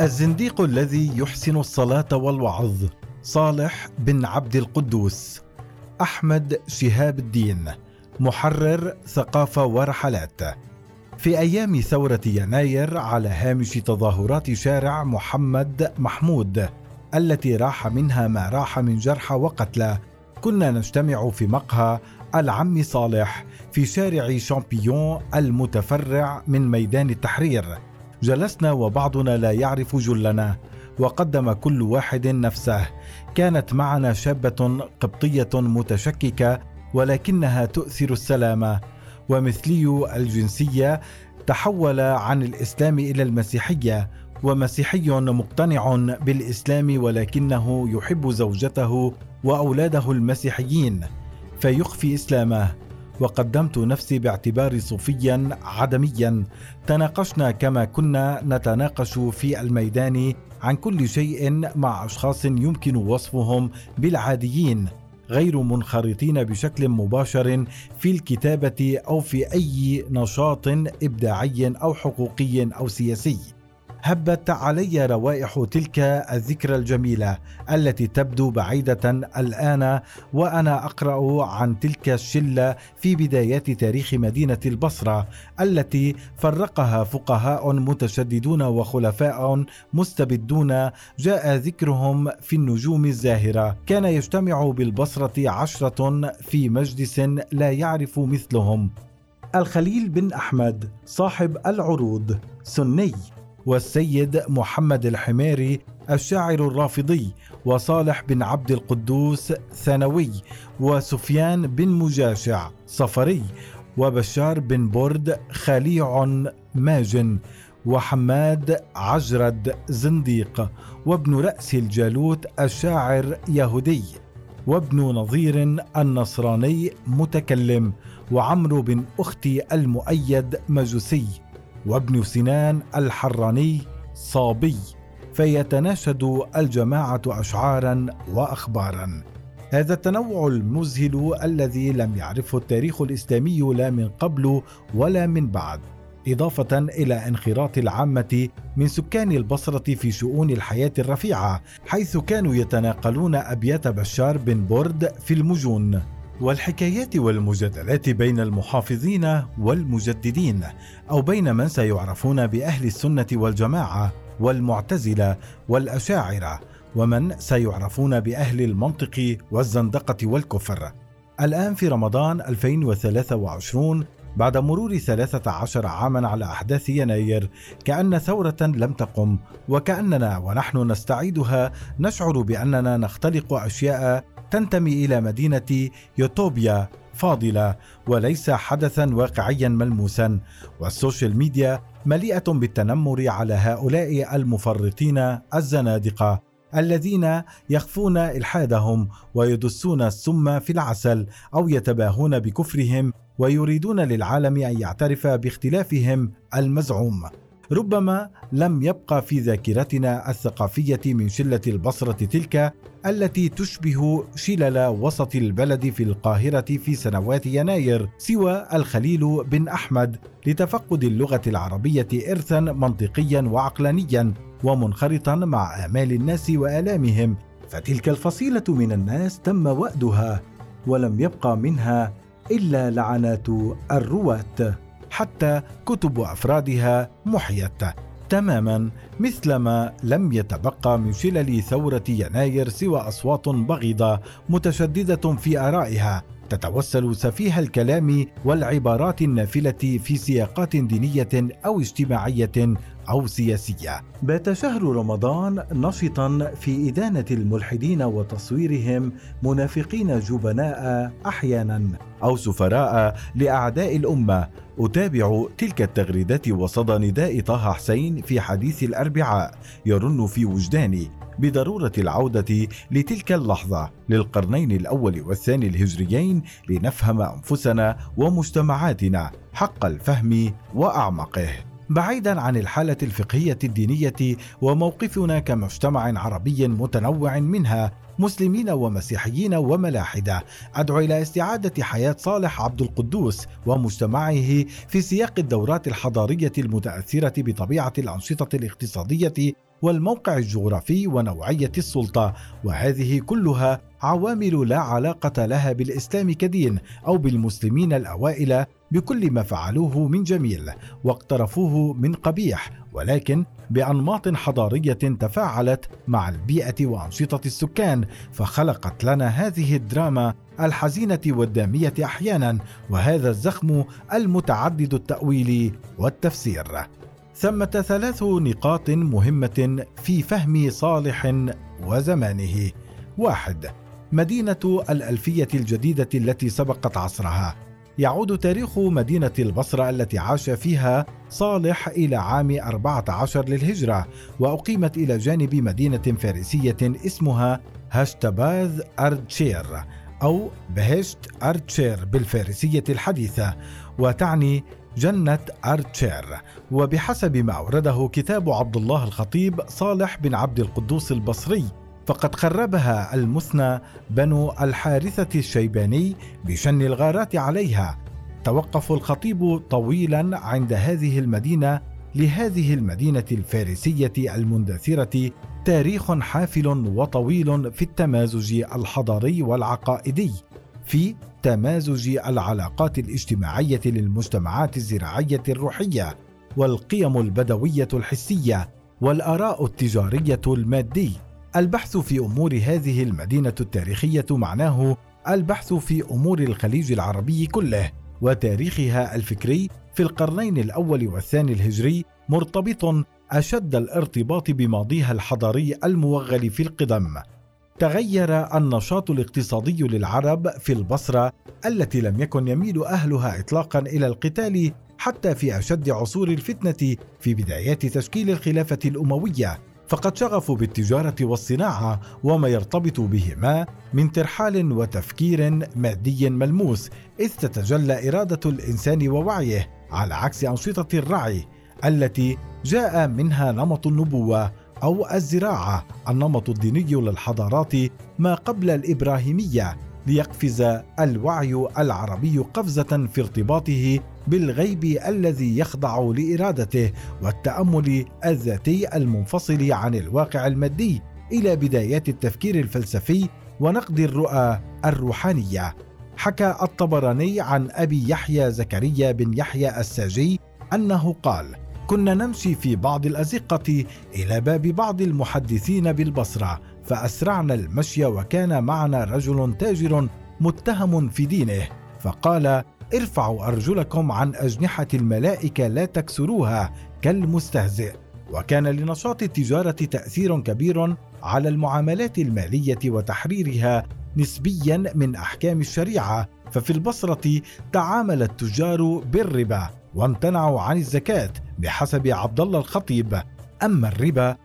الزنديق الذي يحسن الصلاة والوعظ صالح بن عبد القدوس أحمد شهاب الدين محرر ثقافة ورحلات. في أيام ثورة يناير على هامش تظاهرات شارع محمد محمود التي راح منها ما راح من جرحى وقتلى كنا نجتمع في مقهى العم صالح في شارع شامبيون المتفرع من ميدان التحرير. جلسنا وبعضنا لا يعرف جلنا وقدم كل واحد نفسه. كانت معنا شابة قبطية متشككة ولكنها تؤثر السلامه ومثلي الجنسية تحول عن الإسلام إلى المسيحية ومسيحي مقتنع بالإسلام ولكنه يحب زوجته وأولاده المسيحيين فيخفي إسلامه. وقدمت نفسي باعتباري صوفيا عدميا. تناقشنا كما كنا نتناقش في الميدان عن كل شيء مع أشخاص يمكن وصفهم بالعاديين غير منخرطين بشكل مباشر في الكتابة أو في أي نشاط إبداعي أو حقوقي أو سياسي. هبت علي روائح تلك الذكرى الجميلة التي تبدو بعيدة الآن وأنا أقرأ عن تلك الشلة في بدايات تاريخ مدينة البصرة التي فرقها فقهاء متشددون وخلفاء مستبدون جاء ذكرهم في النجوم الزاهرة. كان يجتمع بالبصرة عشرة في مجلس لا يعرف مثلهم. الخليل بن أحمد صاحب العروض سني. والسيد محمد الحميري الشاعر الرافضي وصالح بن عبد القدوس ثانوي وسفيان بن مجاشع صفري وبشار بن برد خليع ماجن وحماد عجرد زنديق وابن رأس الجالوت الشاعر يهودي وابن نظير النصراني متكلم وعمرو بن أختي المؤيد مجوسي وابن سنان الحراني صابي فيتناشد الجماعة اشعارا واخبارا. هذا التنوع المذهل الذي لم يعرفه التاريخ الإسلامي لا من قبل ولا من بعد إضافة إلى انخراط العامة من سكان البصرة في شؤون الحياة الرفيعة حيث كانوا يتناقلون أبيات بشار بن برد في المجون. والحكايات والمجادلات بين المحافظين والمجددين أو بين من سيعرفون بأهل السنة والجماعة والمعتزلة والأشاعرة ومن سيعرفون بأهل المنطق والزندقة والكفر. الآن في رمضان 2023 بعد مرور 13 عاما على أحداث يناير كأن ثورة لم تقم وكأننا ونحن نستعيدها نشعر بأننا نختلق أشياء تنتمي إلى مدينة يوتوبيا فاضلة وليس حدثا واقعيا ملموسا وال social media مليئة بالتنمر على هؤلاء المفرطين الزنادقة الذين يخفون إلحادهم ويدسون السم في العسل أو يتباهون بكفرهم ويريدون للعالم أن يعترف باختلافهم المزعوم. ربما لم يبقى في ذاكرتنا الثقافية من شلة البصرة تلك التي تشبه شلل وسط البلد في القاهرة في سنوات يناير سوى الخليل بن أحمد لتفقد اللغة العربية ارثا منطقيا وعقلانيا ومنخرطا مع آمال الناس وآلامهم. فتلك الفصيلة من الناس تم وأدها ولم يبقى منها إلا لعنات الرواة. حتى كتب أفرادها محيت تماما مثلما لم يتبقى من شلل ثورة يناير سوى أصوات بغيضة متشددة في آرائها تتوسل سفيه الكلام والعبارات النافلة في سياقات دينية أو اجتماعية أو سياسية. بات شهر رمضان نشطا في إدانة الملحدين وتصويرهم منافقين جبناء أحيانا أو سفراء لأعداء الأمة. أتابع تلك التغريدات وصدى نداء طه حسين في حديث الأربعاء يرن في وجداني بضرورة العودة لتلك اللحظة للقرنين الأول والثاني الهجريين لنفهم أنفسنا ومجتمعاتنا حق الفهم وأعمقه. بعيدا عن الحالة الفقهية الدينية وموقفنا كمجتمع عربي متنوع منها مسلمين ومسيحيين وملاحدة. أدعو إلى استعادة حياة صالح عبد القدوس ومجتمعه في سياق الدورات الحضارية المتأثرة بطبيعة الأنشطة الاقتصادية والموقع الجغرافي ونوعية السلطة وهذه كلها عوامل لا علاقة لها بالإسلام كدين أو بالمسلمين الأوائل بكل ما فعلوه من جميل واقترفوه من قبيح ولكن بأنماط حضارية تفاعلت مع البيئة وأنشطة السكان فخلقت لنا هذه الدراما الحزينة والدامية أحيانا وهذا الزخم المتعدد التاويل والتفسير. ثمة ثلاث نقاط مهمة في فهم صالح وزمانه. واحد مدينة الألفية الجديدة التي سبقت عصرها. يعود تاريخ مدينة البصرة التي عاش فيها صالح إلى عام 14 للهجرة وأقيمت إلى جانب مدينة فارسية اسمها هاشتباذ أردشير أو بهشت أردشير بالفارسية الحديثة وتعني جنة أردشير وبحسب ما أورده كتاب عبد الله الخطيب صالح بن عبد القدوس البصري فقد خربها المثنى بنو الحارثة الشيباني بشن الغارات عليها. توقف الخطيب طويلا عند هذه المدينة لهذه المدينة الفارسية المندثرة تاريخ حافل وطويل في التمازج الحضاري والعقائدي في تمازج العلاقات الاجتماعية للمجتمعات الزراعية الروحية والقيم البدوية الحسية والآراء التجارية المادي. البحث في أمور هذه المدينة التاريخية معناه البحث في أمور الخليج العربي كله وتاريخها الفكري في القرنين الأول والثاني الهجري مرتبط أشد الارتباط بماضيها الحضاري الموغل في القدم. تغير النشاط الاقتصادي للعرب في البصرة التي لم يكن يميل أهلها اطلاقا إلى القتال حتى في أشد عصور الفتنة في بدايات تشكيل الخلافة الأموية. فقد شغفوا بالتجارة والصناعة وما يرتبط بهما من ترحال وتفكير مادي ملموس إذ تتجلى إرادة الإنسان ووعيه على عكس أنشطة الرعي التي جاء منها نمط النبوة أو الزراعة النمط الديني للحضارات ما قبل الإبراهيمية ليقفز الوعي العربي قفزة في ارتباطه بالغيب الذي يخضع لإرادته والتأمل الذاتي المنفصل عن الواقع المادي إلى بدايات التفكير الفلسفي ونقد الرؤى الروحانية. حكى الطبراني عن أبي يحيى زكريا بن يحيى الساجي أنه قال كنا نمشي في بعض الأزقة إلى باب بعض المحدثين بالبصرة فأسرعنا المشي وكان معنا رجل تاجر متهم في دينه فقال ارفعوا أرجلكم عن أجنحة الملائكة لا تكسروها كالمستهزئ. وكان لنشاط التجارة تأثير كبير على المعاملات المالية وتحريرها نسبيا من أحكام الشريعة ففي البصرة تعامل التجار بالربا وامتنعوا عن الزكاة بحسب عبد الله الخطيب. أما الربا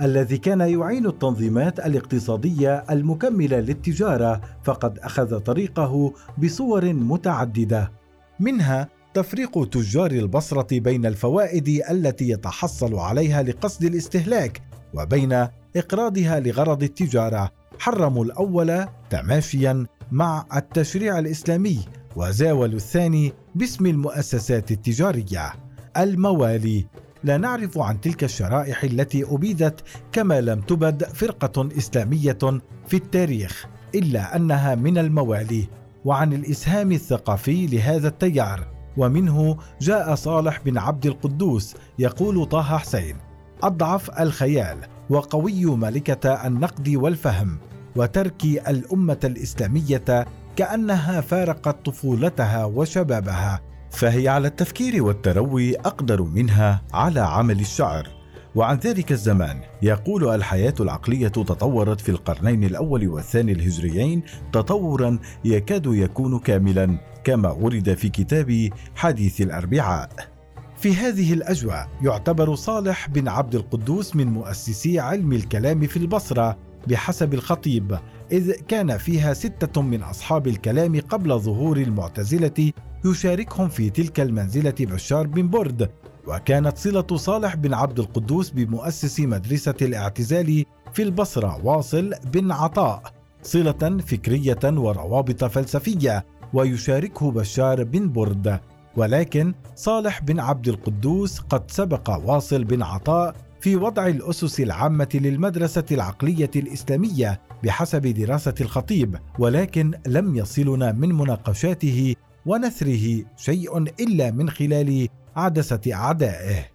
الذي كان يعين التنظيمات الاقتصادية المكملة للتجارة فقد أخذ طريقه بصور متعددة. منها تفريق تجار البصرة بين الفوائد التي يتحصل عليها لقصد الاستهلاك وبين إقراضها لغرض التجارة. حرموا الأول تماشيا مع التشريع الإسلامي وزاولوا الثاني باسم المؤسسات التجارية. الموالي. لا نعرف عن تلك الشرائح التي أبيدت كما لم تبد فرقة إسلامية في التاريخ إلا أنها من الموالي. وعن الإسهام الثقافي لهذا التيار ومنه جاء صالح بن عبد القدوس يقول طه حسين أضعف الخيال وقوي ملكه النقد والفهم وترك الأمة الإسلامية كأنها فارقت طفولتها وشبابها فهي على التفكير والتروي أقدر منها على عمل الشعر وعن ذلك الزمان يقول الحياة العقلية تطورت في القرنين الأول والثاني الهجريين تطورا يكاد يكون كاملا كما ورد في كتاب حديث الأربعاء. في هذه الأجواء يعتبر صالح بن عبد القدوس من مؤسسي علم الكلام في البصرة بحسب الخطيب إذ كان فيها ستة من أصحاب الكلام قبل ظهور المعتزلة يشاركهم في تلك المنزلة بشار بن برد وكانت صلة صالح بن عبد القدوس بمؤسس مدرسة الاعتزال في البصرة واصل بن عطاء صلة فكرية وروابط فلسفية ويشاركه بشار بن برد. ولكن صالح بن عبد القدوس قد سبق واصل بن عطاء في وضع الأسس العامة للمدرسة العقلية الإسلامية بحسب دراسة الخطيب ولكن لم يصلنا من مناقشاته ونثره شيء إلا من خلال عدسة أعدائه.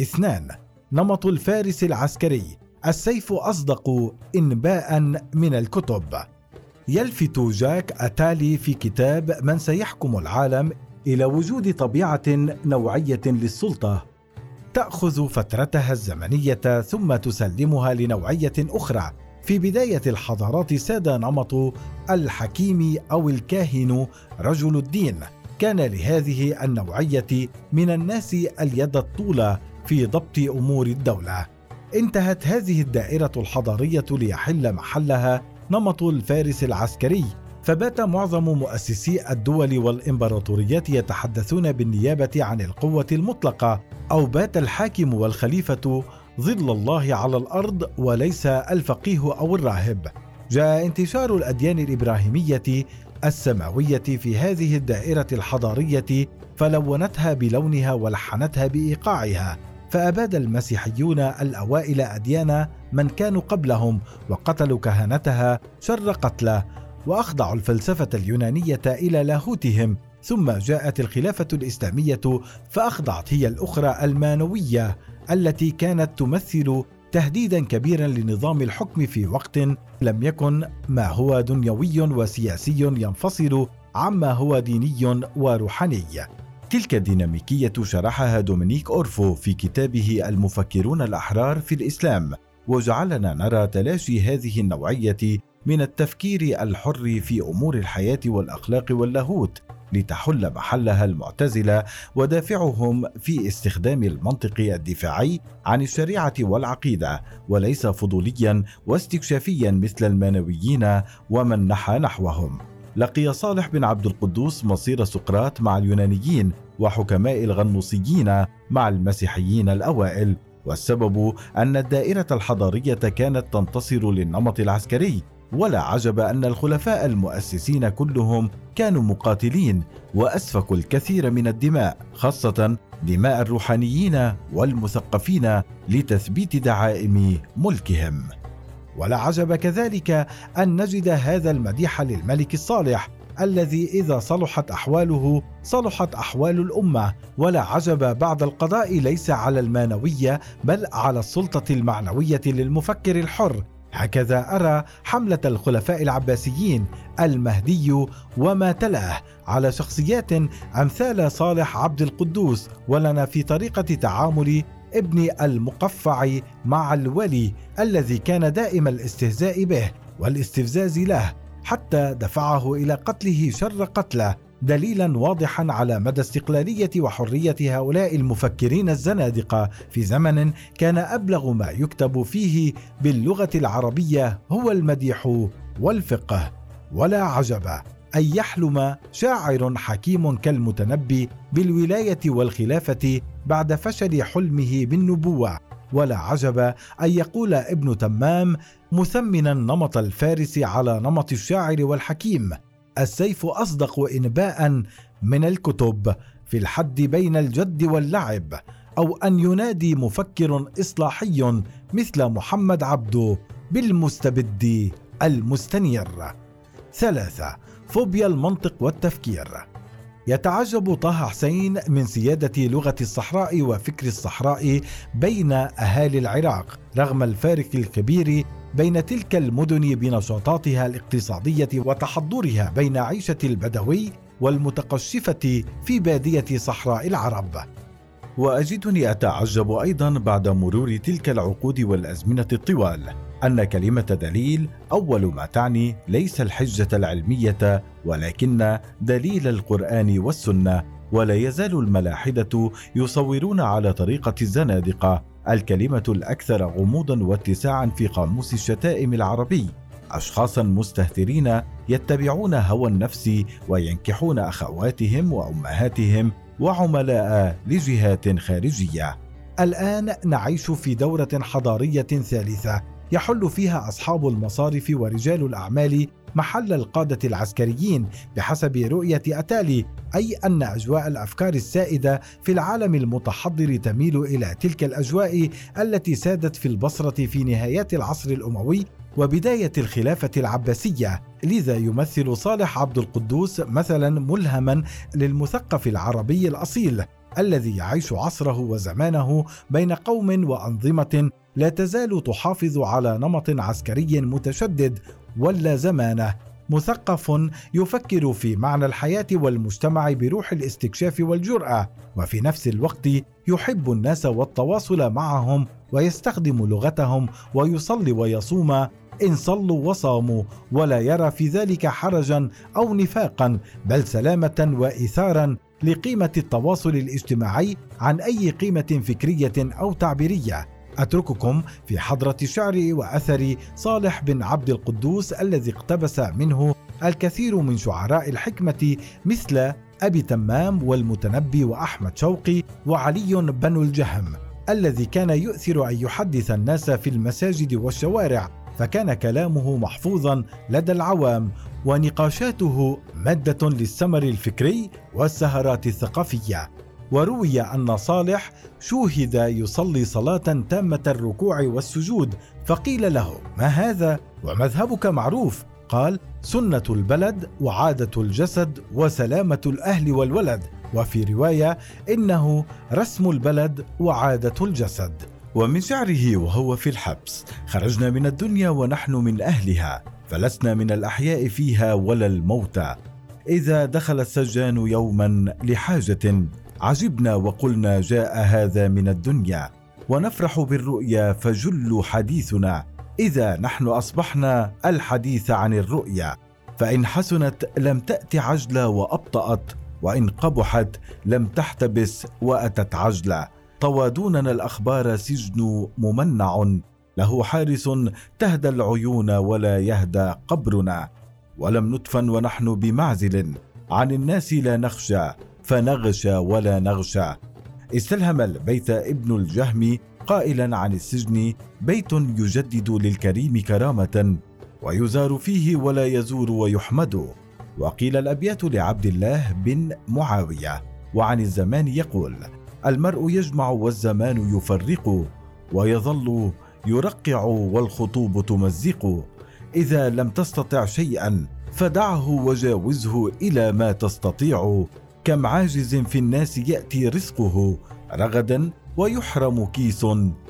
اثنان نمط الفارس العسكري السيف أصدق إنباء من الكتب. يلفت جاك أتالي في كتاب من سيحكم العالم إلى وجود طبيعة نوعية للسلطة تأخذ فترتها الزمنية ثم تسلمها لنوعية أخرى. في بداية الحضارات ساد نمط الحكيم أو الكاهن رجل الدين. كان لهذه النوعية من الناس اليد الطولى في ضبط أمور الدولة. انتهت هذه الدائرة الحضارية ليحل محلها نمط الفارس العسكري. فبات معظم مؤسسي الدول والإمبراطوريات يتحدثون بالنيابة عن القوة المطلقة أو بات الحاكم والخليفة ظل الله على الأرض وليس الفقيه أو الراهب. جاء انتشار الأديان الإبراهيمية السماوية في هذه الدائرة الحضارية فلونتها بلونها ولحنتها بإيقاعها فأباد المسيحيون الأوائل أديان من كانوا قبلهم وقتلوا كهنتها شر قتله وأخضعوا الفلسفة اليونانية إلى لاهوتهم ثم جاءت الخلافة الإسلامية فأخضعت هي الأخرى المانوية التي كانت تمثل تهديدا كبيرا لنظام الحكم في وقت لم يكن ما هو دنيوي وسياسي ينفصل عما هو ديني وروحاني. تلك الديناميكية شرحها دومينيك أورفو في كتابه المفكرون الأحرار في الإسلام وجعلنا نرى تلاشي هذه النوعية من التفكير الحر في أمور الحياة والأخلاق واللاهوت لتحل محلها المعتزلة ودافعهم في استخدام المنطق الدفاعي عن الشريعة والعقيدة وليس فضوليا واستكشافيا مثل المانويين ومن نحى نحوهم. لقي صالح بن عبد القدوس مصير سقراط مع اليونانيين وحكماء الغنوصيين مع المسيحيين الأوائل والسبب أن الدائرة الحضارية كانت تنتصر للنمط العسكري. ولا عجب أن الخلفاء المؤسسين كلهم كانوا مقاتلين واسفكوا الكثير من الدماء خاصة دماء الروحانيين والمثقفين لتثبيت دعائم ملكهم. ولا عجب كذلك أن نجد هذا المديح للملك الصالح الذي إذا صلحت أحواله صلحت أحوال الأمة. ولا عجب بعد القضاء ليس على المانوية بل على السلطة المعنوية للمفكر الحر هكذا أرى حملة الخلفاء العباسيين المهدي وما تلاه على شخصيات أمثال صالح عبد القدوس ولنا في طريقة تعامل ابن المقفع مع الولي الذي كان دائم الاستهزاء به والاستفزاز له حتى دفعه إلى قتله شر قتله. دليلا واضحا على مدى استقلالية وحرية هؤلاء المفكرين الزنادقة في زمن كان أبلغ ما يكتب فيه باللغة العربية هو المديح والفقه. ولا عجب أن يحلم شاعر حكيم كالمتنبي بالولاية والخلافة بعد فشل حلمه بالنبوة. ولا عجب أن يقول ابن تمام مثمنا نمط الفارس على نمط الشاعر والحكيم. السيف أصدق إنباء من الكتب في الحد بين الجد واللعب أو أن ينادي مفكر إصلاحي مثل محمد عبده بالمستبد المستنير. ثلاثة فوبيا المنطق والتفكير. يتعجب طه حسين من سيادة لغة الصحراء وفكر الصحراء بين أهالي العراق رغم الفارق الكبير بين تلك المدن بنشاطاتها الاقتصادية وتحضرها بين عيشة البدوي والمتقشفة في بادية صحراء العرب. وأجدني أتعجب أيضا بعد مرور تلك العقود والأزمنة الطوال أن كلمة دليل أول ما تعني ليس الحجة العلمية ولكن دليل القرآن والسنة ولا يزال الملاحدة يصورون على طريقة الزنادقة الكلمة الأكثر غموضا واتساعا في قاموس الشتائم العربي. أشخاصا مستهترين يتبعون هوى النفس وينكحون أخواتهم وأمهاتهم وعملاء لجهات خارجية. الآن نعيش في دورة حضارية ثالثة يحل فيها أصحاب المصارف ورجال الأعمال محل القادة العسكريين بحسب رؤية أتالي أي أن أجواء الأفكار السائدة في العالم المتحضر تميل إلى تلك الأجواء التي سادت في البصرة في نهايات العصر الأموي وبداية الخلافة العباسية. لذا يمثل صالح عبد القدوس مثلا ملهما للمثقف العربي الأصيل الذي يعيش عصره وزمانه بين قوم وأنظمة لا تزال تحافظ على نمط عسكري متشدد ولا زمانه مثقف يفكر في معنى الحياة والمجتمع بروح الاستكشاف والجرأة وفي نفس الوقت يحب الناس والتواصل معهم ويستخدم لغتهم ويصلي ويصوم. إن صلوا وصاموا ولا يرى في ذلك حرجا أو نفاقا بل سلامة واثارا لقيمة التواصل الاجتماعي عن أي قيمة فكرية أو تعبيرية. أترككم في حضرة شعر وأثر صالح بن عبد القدوس الذي اقتبس منه الكثير من شعراء الحكمة مثل أبي تمام والمتنبي وأحمد شوقي وعلي بن الجهم الذي كان يؤثر أن يحدث الناس في المساجد والشوارع فكان كلامه محفوظا لدى العوام ونقاشاته مادة للسمر الفكري والسهرات الثقافية. وروي أن صالح شوهد يصلي صلاة تامة الركوع والسجود فقيل له ما هذا؟ ومذهبك معروف. قال سنة البلد وعادة الجسد وسلامة الأهل والولد. وفي رواية إنه رسم البلد وعادة الجسد. ومن شعره وهو في الحبس خرجنا من الدنيا ونحن من أهلها فلسنا من الأحياء فيها ولا الموتى. إذا دخل السجان يوما لحاجة عجبنا وقلنا جاء هذا من الدنيا ونفرح بالرؤيا فجل حديثنا. إذا نحن أصبحنا الحديث عن الرؤيا فإن حسنت لم تأت عجله وأبطأت وإن قبحت لم تحتبس وأتت عجله طوى دوننا الأخبار سجن ممنع له حارس تهدى العيون ولا يهدى قبرنا. ولم ندفن ونحن بمعزل عن الناس لا نخشى. فنغشى ولا نغشى استلهم البيت ابن الجهم قائلا عن السجن بيت يجدد للكريم كرامة ويزار فيه ولا يزور ويحمد. وقيل الأبيات لعبد الله بن معاوية وعن الزمان يقول المرء يجمع والزمان يفرق ويظل يرقع والخطوب تمزق. إذا لم تستطع شيئا فدعه وجاوزه إلى ما تستطيع. كم عاجز في الناس يأتي رزقه رغدا ويحرم كيس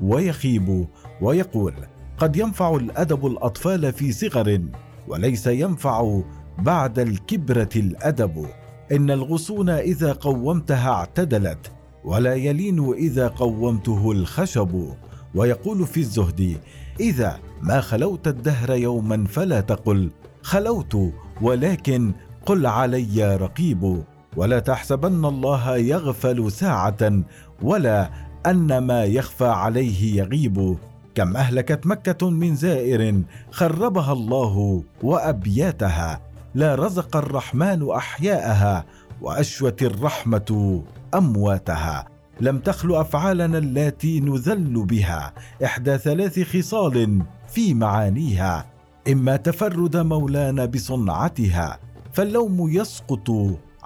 ويخيب ويقول قد ينفع الأدب الأطفال في صغر وليس ينفع بعد الكبرة الأدب. إن الغصون إذا قومتها اعتدلت ولا يلين إذا قومته الخشب. ويقول في الزهد إذا ما خلوت الدهر يوما فلا تقل خلوت ولكن قل علي رقيب. ولا تحسبن الله يغفل ساعة ولا أن ما يخفى عليه يغيب. كم أهلكت مكة من زائر خربها الله وأبياتها لا رزق الرحمن أحياءها وأشوت الرحمة أمواتها. لم تخل أفعالنا اللاتي نذل بها إحدى ثلاث خصال في معانيها. إما تفرد مولانا بصنعتها فاللوم يسقط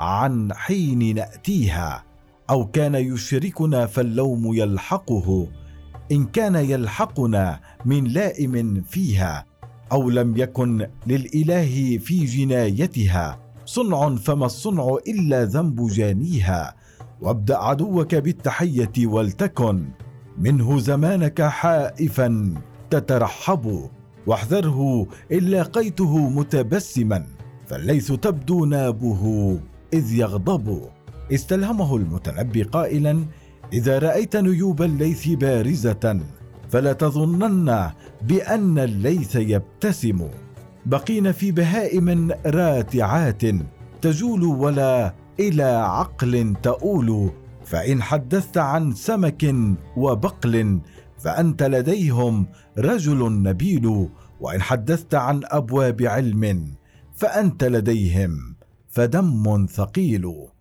عن حين نأتيها أو كان يشركنا فاللوم يلحقه إن كان يلحقنا من لائم فيها أو لم يكن للإله في جنايتها. صنع فما الصنع إلا ذنب جانيها وابدأ عدوك بالتحية ولتكن. منه زمانك حائفا تترحب واحذره ان لاقيته متبسما. فالليث تبدو نابه. إذ يغضب. استلهمه المتنبي قائلا إذا رأيت نيوب الليث بارزة فلا تظنن بأن الليث يبتسم. بقين في بهائم راتعات تجول ولا إلى عقل تؤول. فإن حدثت عن سمك وبقل فأنت لديهم رجل نبيل. وإن حدثت عن أبواب علم فأنت لديهم فدم ثقيل.